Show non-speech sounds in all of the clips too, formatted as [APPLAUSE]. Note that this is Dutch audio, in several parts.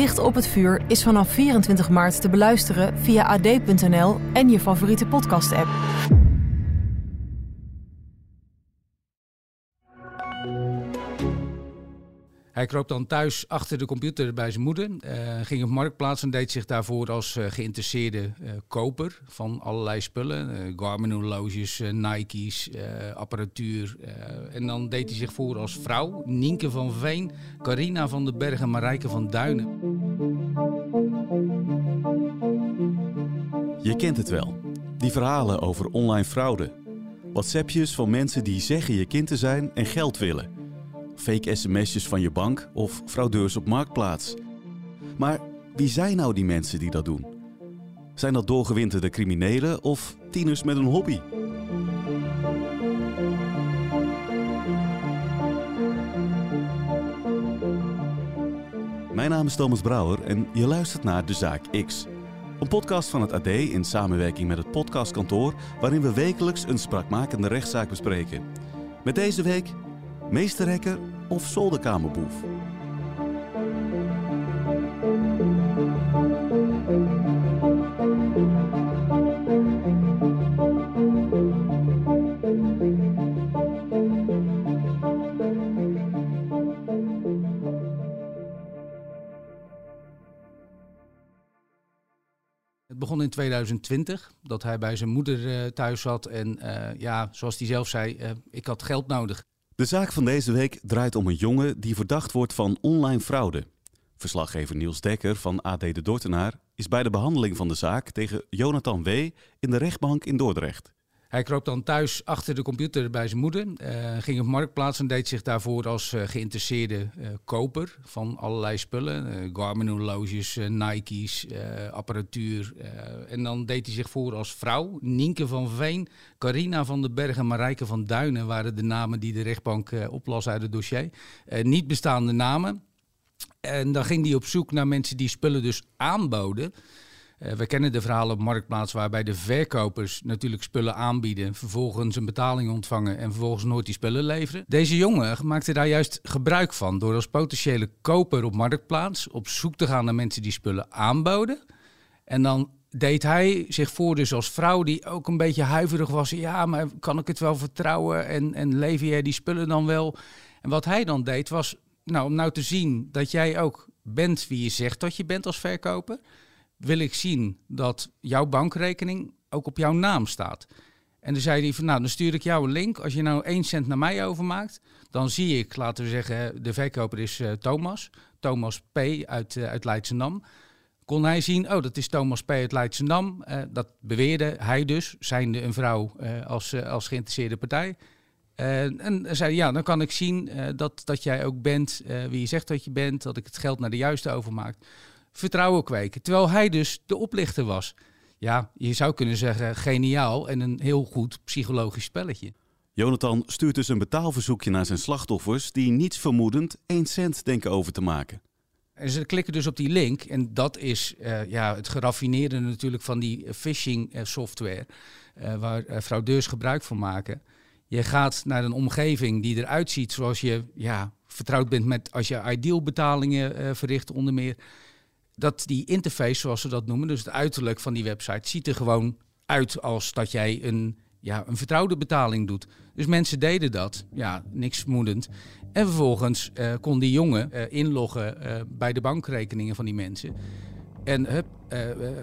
Dicht op het vuur is vanaf 24 maart te beluisteren via ad.nl en je favoriete podcast-app. Hij kroop dan thuis achter de computer bij zijn moeder, uh, ging op marktplaats en deed zich daarvoor als uh, geïnteresseerde uh, koper van allerlei spullen. Garmin horloges, Nike's, apparatuur. en dan deed hij zich voor als vrouw, Nienke van Veen, Carina van den Berg en Marijke van Duinen. Je kent het wel, die verhalen over online fraude. WhatsAppjes van mensen die zeggen je kind te zijn en geld willen fake sms'jes van je bank of fraudeurs op marktplaats. Maar wie zijn nou die mensen die dat doen? Zijn dat doorgewinterde criminelen of tieners met een hobby? Mijn naam is Thomas Brouwer en je luistert naar De Zaak X. Een podcast van het AD in samenwerking met het podcastkantoor... waarin we wekelijks een spraakmakende rechtszaak bespreken. Met deze week meesterrekker of zolderkamerboef. Het begon in 2020, dat hij bij zijn moeder uh, thuis zat. En uh, ja, zoals hij zelf zei, uh, ik had geld nodig. De zaak van deze week draait om een jongen die verdacht wordt van online fraude. Verslaggever Niels Dekker van AD de Dordtenaar is bij de behandeling van de zaak tegen Jonathan W. in de rechtbank in Dordrecht. Hij kroop dan thuis achter de computer bij zijn moeder, uh, ging op marktplaats en deed zich daarvoor als uh, geïnteresseerde uh, koper van allerlei spullen. Garmin horloges, Nike's, apparatuur. en dan deed hij zich voor als vrouw. Nienke van Veen, Carina van den Berg en Marijke van Duinen waren de namen die de rechtbank oplas uit het dossier. niet bestaande namen. En dan ging hij op zoek naar mensen die spullen dus aanboden. Uh, we kennen de verhalen op Marktplaats waarbij de verkopers natuurlijk spullen aanbieden, vervolgens een betaling ontvangen en vervolgens nooit die spullen leveren. Deze jongen maakte daar juist gebruik van door als potentiële koper op Marktplaats op zoek te gaan naar mensen die spullen aanboden. En dan deed hij zich voor dus als vrouw die ook een beetje huiverig was. Ja, maar kan ik het wel vertrouwen en, en lever jij die spullen dan wel? En wat hij dan deed was, nou, om nou te zien dat jij ook bent wie je zegt dat je bent als verkoper wil ik zien dat jouw bankrekening ook op jouw naam staat. En dan zei hij van, nou, dan stuur ik jou een link. Als je nou één cent naar mij overmaakt, dan zie ik, laten we zeggen, de verkoper is uh, Thomas. Thomas P. uit, uh, uit Leidschendam. Kon hij zien, oh, dat is Thomas P. uit Leidschendam. Uh, dat beweerde hij dus, zijnde een vrouw als, als geïnteresseerde partij. en zei, ja, dan kan ik zien dat, dat jij ook bent wie je zegt dat je bent. Dat ik het geld naar de juiste overmaak vertrouwen kweken. Terwijl hij dus de oplichter was. Ja, je zou kunnen zeggen geniaal en een heel goed psychologisch spelletje. Jonathan stuurt dus een betaalverzoekje naar zijn slachtoffers die niets vermoedend 1 cent denken over te maken. En ze klikken dus op die link en dat is uh, ja, het geraffineerde natuurlijk van die phishing uh, software uh, waar fraudeurs gebruik van maken. Je gaat naar een omgeving die eruit ziet zoals je ja, vertrouwd bent met als je ideal betalingen verricht onder meer dat die interface, zoals ze dat noemen, dus het uiterlijk van die website, ziet er gewoon uit als dat jij een, ja, een vertrouwde betaling doet. Dus mensen deden dat, ja, niks vermoedend. En vervolgens uh, kon die jongen uh, inloggen uh, bij de bankrekeningen van die mensen. En hup,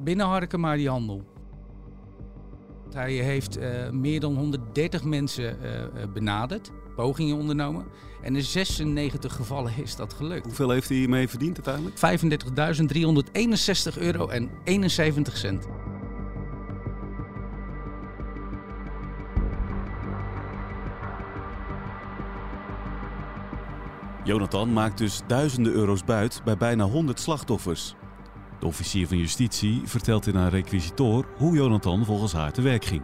binnenharken maar die handel. Hij heeft meer dan 130 mensen benaderd pogingen ondernomen. En in 96 gevallen [LAUGHS] is dat gelukt. Hoeveel heeft hij hiermee verdiend uiteindelijk? 35.361 euro en 71 cent. Jonathan maakt dus duizenden euro's buit bij bijna 100 slachtoffers. De officier van justitie vertelt in haar requisitor hoe Jonathan volgens haar te werk ging.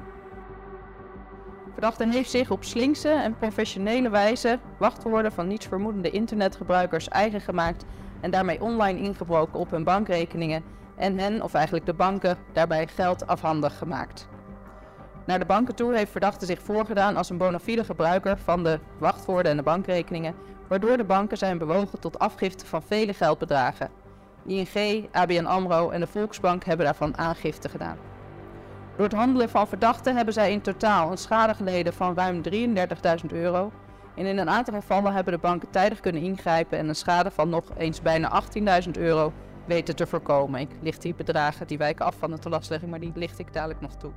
Verdachte heeft zich op slinkse en professionele wijze wachtwoorden van nietsvermoedende internetgebruikers eigen gemaakt en daarmee online ingebroken op hun bankrekeningen en hen, of eigenlijk de banken, daarbij geld afhandig gemaakt. Naar de banken toe heeft verdachte zich voorgedaan als een bona fide gebruiker van de wachtwoorden en de bankrekeningen, waardoor de banken zijn bewogen tot afgifte van vele geldbedragen. ING, ABN AMRO en de Volksbank hebben daarvan aangifte gedaan. Door het handelen van verdachten hebben zij in totaal een schade geleden van ruim 33.000 euro. En in een aantal gevallen hebben de banken tijdig kunnen ingrijpen en een schade van nog eens bijna 18.000 euro weten te voorkomen. Ik licht die bedragen, die wijken af van de telastlegging, maar die licht ik dadelijk nog toe.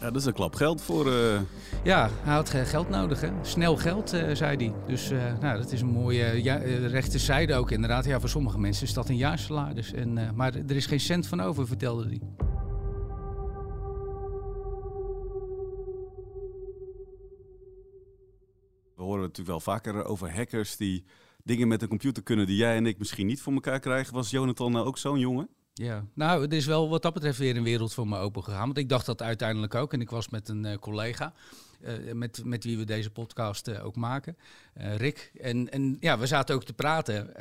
Ja, dat is een klap geld voor. Uh... Ja, hij had geld nodig, hè? Snel geld, uh, zei hij. Dus uh, nou, dat is een mooie ja, rechterzijde ook inderdaad. Ja, voor sommige mensen is dat een jaarsalaris. En, maar er is geen cent van over, vertelde hij. We horen natuurlijk wel vaker over hackers die dingen met een computer kunnen die jij en ik misschien niet voor elkaar krijgen. Was Jonathan nou ook zo'n jongen? Ja, nou, het is wel wat dat betreft weer een wereld voor me open gegaan. Want ik dacht dat uiteindelijk ook. En ik was met een uh, collega, uh, met, met wie we deze podcast uh, ook maken, Rick. En, en ja, we zaten ook te praten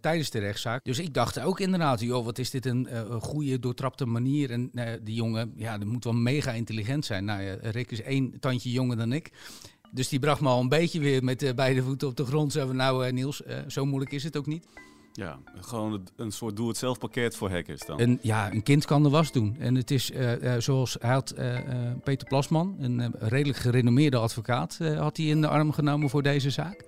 tijdens de rechtszaak. Dus ik dacht ook inderdaad, joh, wat is dit een goede, doortrapte manier. En die jongen, ja, die moet wel mega intelligent zijn. Nou ja, Rick is één tandje jonger dan ik. Dus die bracht me al een beetje weer met beide voeten op de grond. Zo nou Niels, zo moeilijk is het ook niet. Ja, gewoon een soort doe-het-zelf pakket voor hackers dan. En, ja, een kind kan de was doen. En het is uh, zoals hij had uh, Peter Plasman, een redelijk gerenommeerde advocaat, had hij in de arm genomen voor deze zaak.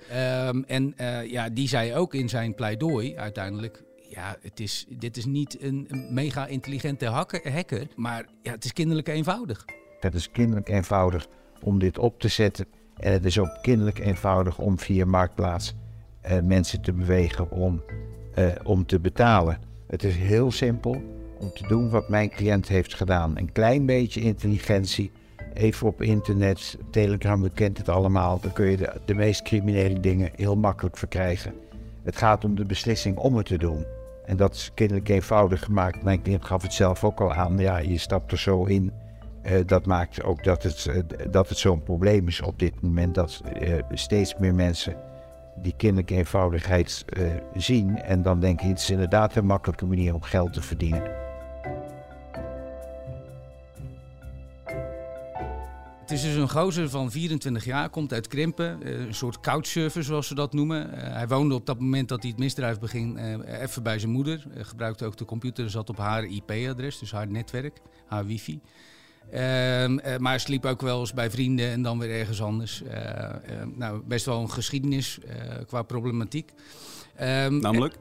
Um, en ja, die zei ook in zijn pleidooi uiteindelijk. Ja, het is, dit is niet een, een mega intelligente hacker, hacker, maar ja, het is kinderlijk eenvoudig. Het is kinderlijk eenvoudig om dit op te zetten. En het is ook kinderlijk eenvoudig om via Marktplaats mensen te bewegen om uh, om te betalen. Het is heel simpel om te doen wat mijn cliënt heeft gedaan. Een klein beetje intelligentie. Even op internet, Telegram, u kent het allemaal. Dan kun je de, meest criminele dingen heel makkelijk verkrijgen. Het gaat om de beslissing om het te doen. En dat is kinderlijk eenvoudig gemaakt. Mijn cliënt gaf het zelf ook al aan. Ja, je stapt er zo in. Uh, dat maakt ook dat het, uh, dat het zo'n probleem is op dit moment. Dat steeds meer mensen die kinderlijke eenvoudigheid uh, zien. En dan denk ik, het is inderdaad een makkelijke manier om geld te verdienen. Het is dus een gozer van 24 jaar, komt uit Krimpen. Uh, een soort couchsurfer, zoals ze dat noemen. Uh, hij woonde op dat moment dat hij het misdrijf beging even bij zijn moeder. gebruikte ook de computer, zat op haar IP-adres, dus haar netwerk, haar wifi. Um, uh, maar sliep ook wel eens bij vrienden en dan weer ergens anders. Uh, uh, nou, best wel een geschiedenis qua problematiek. Um, Namelijk?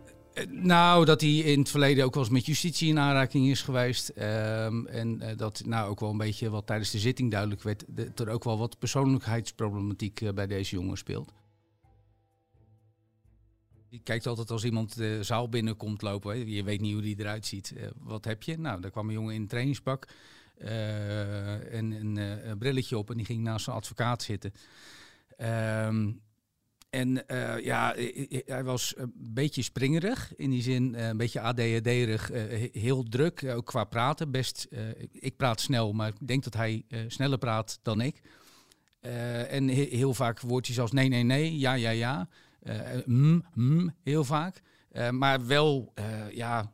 nou, dat hij in het verleden ook wel eens met justitie in aanraking is geweest. Um, en dat nou ook wel een beetje wat tijdens de zitting duidelijk werd, dat er ook wel wat persoonlijkheidsproblematiek bij deze jongen speelt. Die kijkt altijd als iemand de zaal binnenkomt lopen. Je weet niet hoe die eruit ziet. wat heb je? Nou, daar kwam een jongen in een trainingspak. Uh, en een uh, brilletje op en die ging naast zijn advocaat zitten. Um, en ja, hij was een beetje springerig, in die zin een beetje ADHD-erig, heel druk, ook qua praten. Best, ik praat snel, maar ik denk dat hij sneller praat dan ik. en he heel vaak woordjes als nee, nee, nee, ja, ja, ja, mm, mm, heel vaak. maar wel, ja,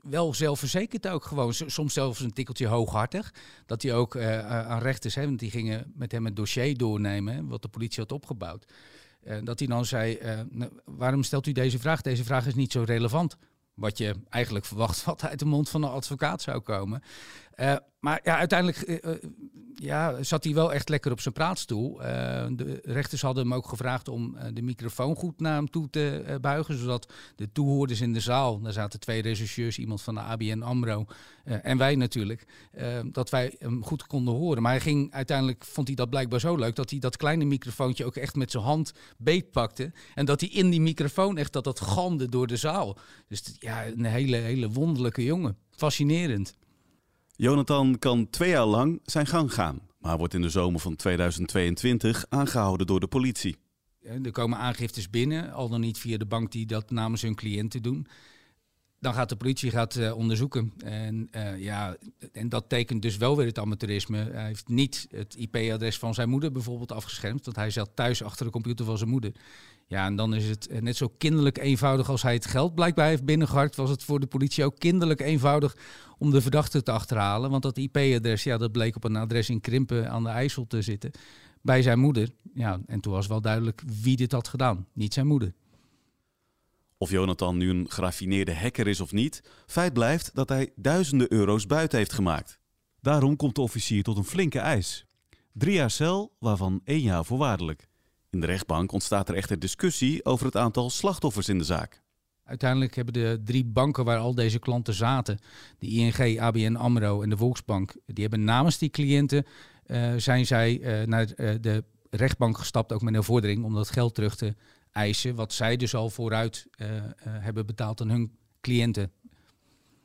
wel zelfverzekerd ook gewoon. Soms zelfs een tikkeltje hooghartig. Dat hij ook aan rechters, hè, want die gingen met hem het dossier doornemen, wat de politie had opgebouwd. Dat hij dan zei, uh, waarom stelt u deze vraag? Deze vraag is niet zo relevant. Wat je eigenlijk verwacht [LAUGHS] wat uit de mond van een advocaat zou komen. Maar ja, uiteindelijk ja, zat hij wel echt lekker op zijn praatstoel. De rechters hadden hem ook gevraagd om de microfoon goed naar hem toe te buigen, zodat de toehoorders in de zaal, daar zaten twee rechercheurs, iemand van de ABN AMRO en wij natuurlijk, dat wij hem goed konden horen. Maar hij ging uiteindelijk, vond hij dat blijkbaar zo leuk, dat hij dat kleine microfoontje ook echt met zijn hand beetpakte. En dat hij in die microfoon echt, dat dat door de zaal. Dus ja, een hele, hele wonderlijke jongen. Fascinerend. Jonathan kan twee jaar lang zijn gang gaan, maar wordt in de zomer van 2022 aangehouden door de politie. er komen aangiftes binnen, al dan niet via de bank die dat namens hun cliënten doen. Dan gaat de politie gaat, uh, onderzoeken. En, uh, ja, en dat tekent dus wel weer het amateurisme. Hij heeft niet het IP-adres van zijn moeder bijvoorbeeld afgeschermd. Want hij zat thuis achter de computer van zijn moeder. Ja, en dan is het eh, net zo kinderlijk eenvoudig als hij het geld blijkbaar heeft binnengehakt. Was het voor de politie ook kinderlijk eenvoudig om de verdachte te achterhalen. Want dat IP-adres, ja, dat bleek op een adres in Krimpen aan de IJssel te zitten. Bij zijn moeder. Ja, en toen was wel duidelijk wie dit had gedaan. Niet zijn moeder. Of Jonathan nu een geraffineerde hacker is of niet, feit blijft dat hij duizenden euro's buiten heeft gemaakt. Daarom komt de officier tot een flinke eis. Drie jaar cel, waarvan één jaar voorwaardelijk. In de rechtbank ontstaat er echter discussie over het aantal slachtoffers in de zaak. Uiteindelijk hebben de drie banken waar al deze klanten zaten, de ING, ABN AMRO en de Volksbank, die hebben namens die cliënten uh, zijn zij uh, naar uh, de rechtbank gestapt, ook met een vordering, om dat geld terug te eisen, wat zij dus al vooruit hebben betaald aan hun cliënten.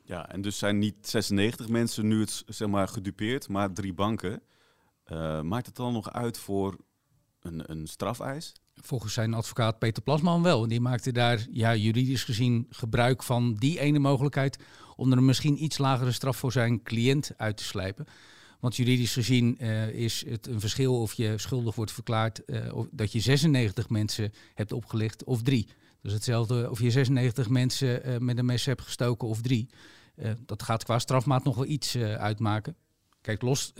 Ja, en dus zijn niet 96 mensen nu het zeg maar gedupeerd, maar drie banken. maakt het dan nog uit voor een, een strafeis? Volgens zijn advocaat Peter Plasman wel. Die maakte daar ja, juridisch gezien gebruik van die ene mogelijkheid om er een misschien iets lagere straf voor zijn cliënt uit te slijpen. Want juridisch gezien uh, is het een verschil of je schuldig wordt verklaard uh, of dat je 96 mensen hebt opgelicht of drie. Dus hetzelfde of je 96 mensen uh, met een mes hebt gestoken of drie. dat gaat qua strafmaat nog wel iets uitmaken. Kijk, los,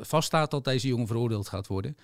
vaststaat dat deze jongen veroordeeld gaat worden.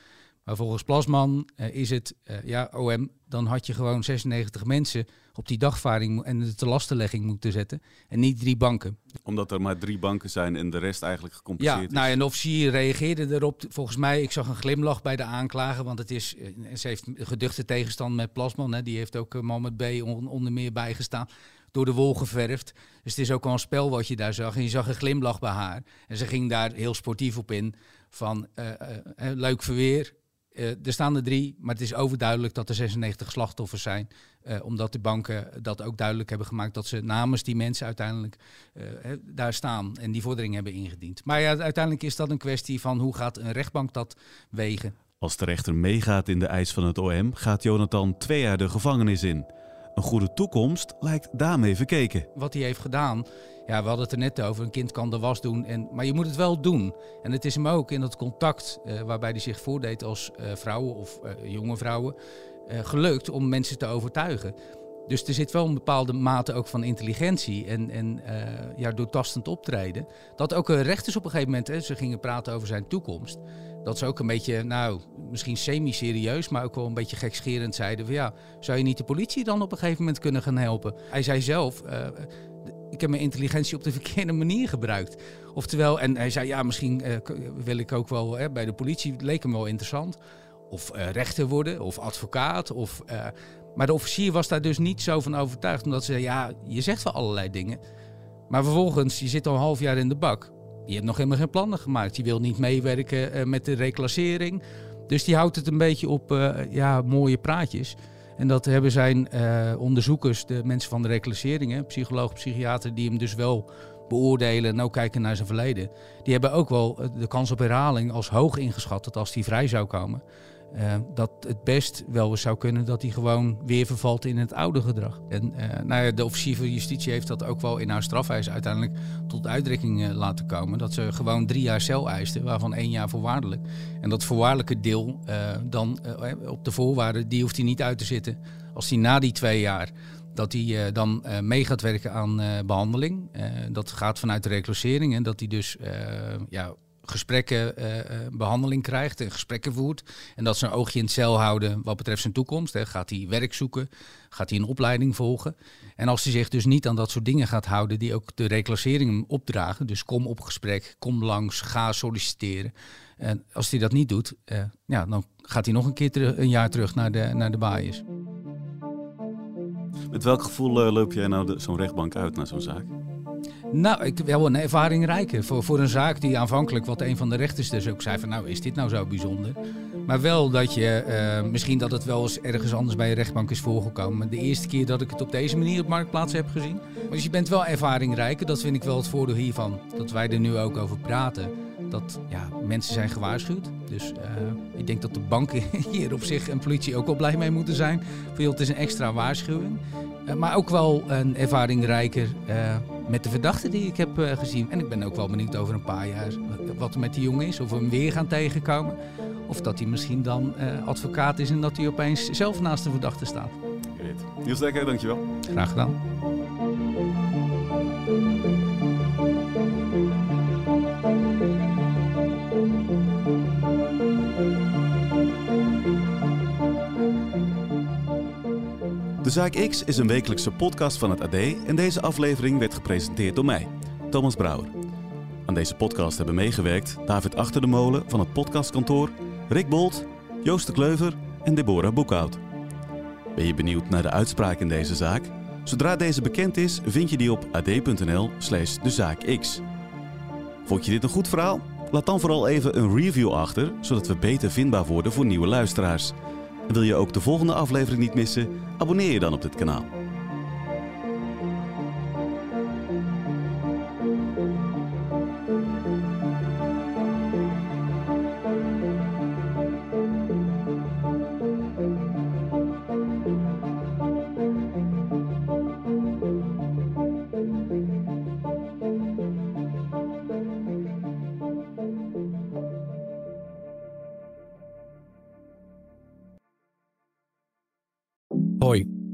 Maar volgens Plasman uh, is het, uh, ja, OM, dan had je gewoon 96 mensen op die dagvaring en de telastenlegging moeten zetten. En niet drie banken. Omdat er maar drie banken zijn en de rest eigenlijk gecompenseerd ja, is. Nou, en de officier reageerde erop. Volgens mij, ik zag een glimlach bij de aanklager. Want het is, uh, ze heeft geduchte tegenstand met Plasman. Hè, die heeft ook Mohammed B. On, onder meer bijgestaan door de wol geverfd. Dus het is ook al een spel wat je daar zag. En je zag een glimlach bij haar. En ze ging daar heel sportief op in. Van uh, uh, leuk verweer, uh, er staan er drie, maar het is overduidelijk dat er 96 slachtoffers zijn. Uh, omdat de banken dat ook duidelijk hebben gemaakt dat ze namens die mensen uiteindelijk uh, daar staan en die vordering hebben ingediend. Maar ja, uiteindelijk is dat een kwestie van hoe gaat een rechtbank dat wegen. Als de rechter meegaat in de eis van het OM, gaat Jonathan twee jaar de gevangenis in. Een goede toekomst lijkt daarmee verkeken. Wat hij heeft gedaan, ja, we hadden het er net over. Een kind kan de was doen, en, maar je moet het wel doen. En het is hem ook in dat contact uh, waarbij hij zich voordeed als uh, vrouwen of uh, jonge vrouwen gelukt om mensen te overtuigen. Dus er zit wel een bepaalde mate ook van intelligentie en, en ja, doortastend optreden. Dat ook een rechters op een gegeven moment, hè, ze gingen praten over zijn toekomst. Dat ze ook een beetje, nou, misschien semi-serieus, maar ook wel een beetje gekscherend zeiden van ja, zou je niet de politie dan op een gegeven moment kunnen gaan helpen? Hij zei zelf, ik heb mijn intelligentie op de [LAUGHS] verkeerde manier gebruikt. Oftewel, en hij zei, ja, misschien uh, wil ik ook wel bij de politie, leek hem wel interessant. Of uh, rechter worden, of advocaat. Of, maar de officier was daar dus niet zo van overtuigd. Omdat ze zei, ja, je zegt wel allerlei dingen. Maar vervolgens, je zit al een half jaar in de bak. Je hebt nog helemaal geen plannen gemaakt. Je wil niet meewerken met de reclassering. Dus die houdt het een beetje op ja, mooie praatjes. En dat hebben zijn uh, onderzoekers, de mensen van de reclasseringen, psycholoog, psychiater, die hem dus wel beoordelen en ook kijken naar zijn verleden. Die hebben ook wel de kans op herhaling als hoog ingeschat dat als hij vrij zou komen, uh, dat het best wel eens zou kunnen dat hij gewoon weer vervalt in het oude gedrag. En uh, nou ja, de officier van justitie heeft dat ook wel in haar strafeis uiteindelijk tot uitdrukking uh, laten komen. Dat ze gewoon drie jaar cel eisten, waarvan één jaar voorwaardelijk. En dat voorwaardelijke deel dan op de voorwaarden, die hoeft hij niet uit te zitten. Als hij na die twee jaar dat hij dan mee gaat werken aan behandeling. dat gaat vanuit de reclassering en dat hij dus ja, gesprekken, uh, behandeling krijgt en gesprekken voert. En dat ze een oogje in het cel houden wat betreft zijn toekomst. Hè. Gaat hij werk zoeken? Gaat hij een opleiding volgen? En als hij zich dus niet aan dat soort dingen gaat houden die ook de reclassering opdragen. Dus kom op gesprek, kom langs, ga solliciteren. En als hij dat niet doet, uh, ja, dan gaat hij nog een keer een jaar terug naar de, naar de baaiers. Met welk gevoel loop jij nou zo'n rechtbank uit naar zo'n zaak? Nou, ik wel een ervaring rijker. Voor, voor een zaak die aanvankelijk, wat een van de rechters dus ook zei van nou is dit nou zo bijzonder. Maar wel dat je, uh, misschien dat het wel eens ergens anders bij een rechtbank is voorgekomen. De eerste keer dat ik het op deze manier op Marktplaats heb gezien. Dus je bent wel ervaringrijker, dat vind ik wel het voordeel hiervan. Dat wij er nu ook over praten. dat ja, mensen zijn gewaarschuwd. Dus ik denk dat de banken [LAUGHS] hier op zich en politie ook wel blij mee moeten zijn. Voor het is een extra waarschuwing. maar ook wel een ervaring rijker met de verdachte die ik heb gezien. En ik ben ook wel benieuwd over een paar jaar wat er met die jongen is. Of we hem weer gaan tegenkomen. Of dat hij misschien dan advocaat is en dat hij opeens zelf naast de verdachte staat. Niels Dekker, dankjewel. Graag gedaan. Zaak X is een wekelijkse podcast van het AD en deze aflevering werd gepresenteerd door mij, Thomas Brouwer. Aan deze podcast hebben meegewerkt David Achter de Molen van het podcastkantoor, Rick Bolt, Joost de Kleuver en Deborah Boekhout. Ben je benieuwd naar de uitspraak in deze zaak? Zodra deze bekend is, vind je die op ad.nl/slash dezaakx. Vond je dit een goed verhaal? Laat dan vooral even een review achter, zodat we beter vindbaar worden voor nieuwe luisteraars. Wil je ook de volgende aflevering niet missen? Abonneer je dan op dit kanaal.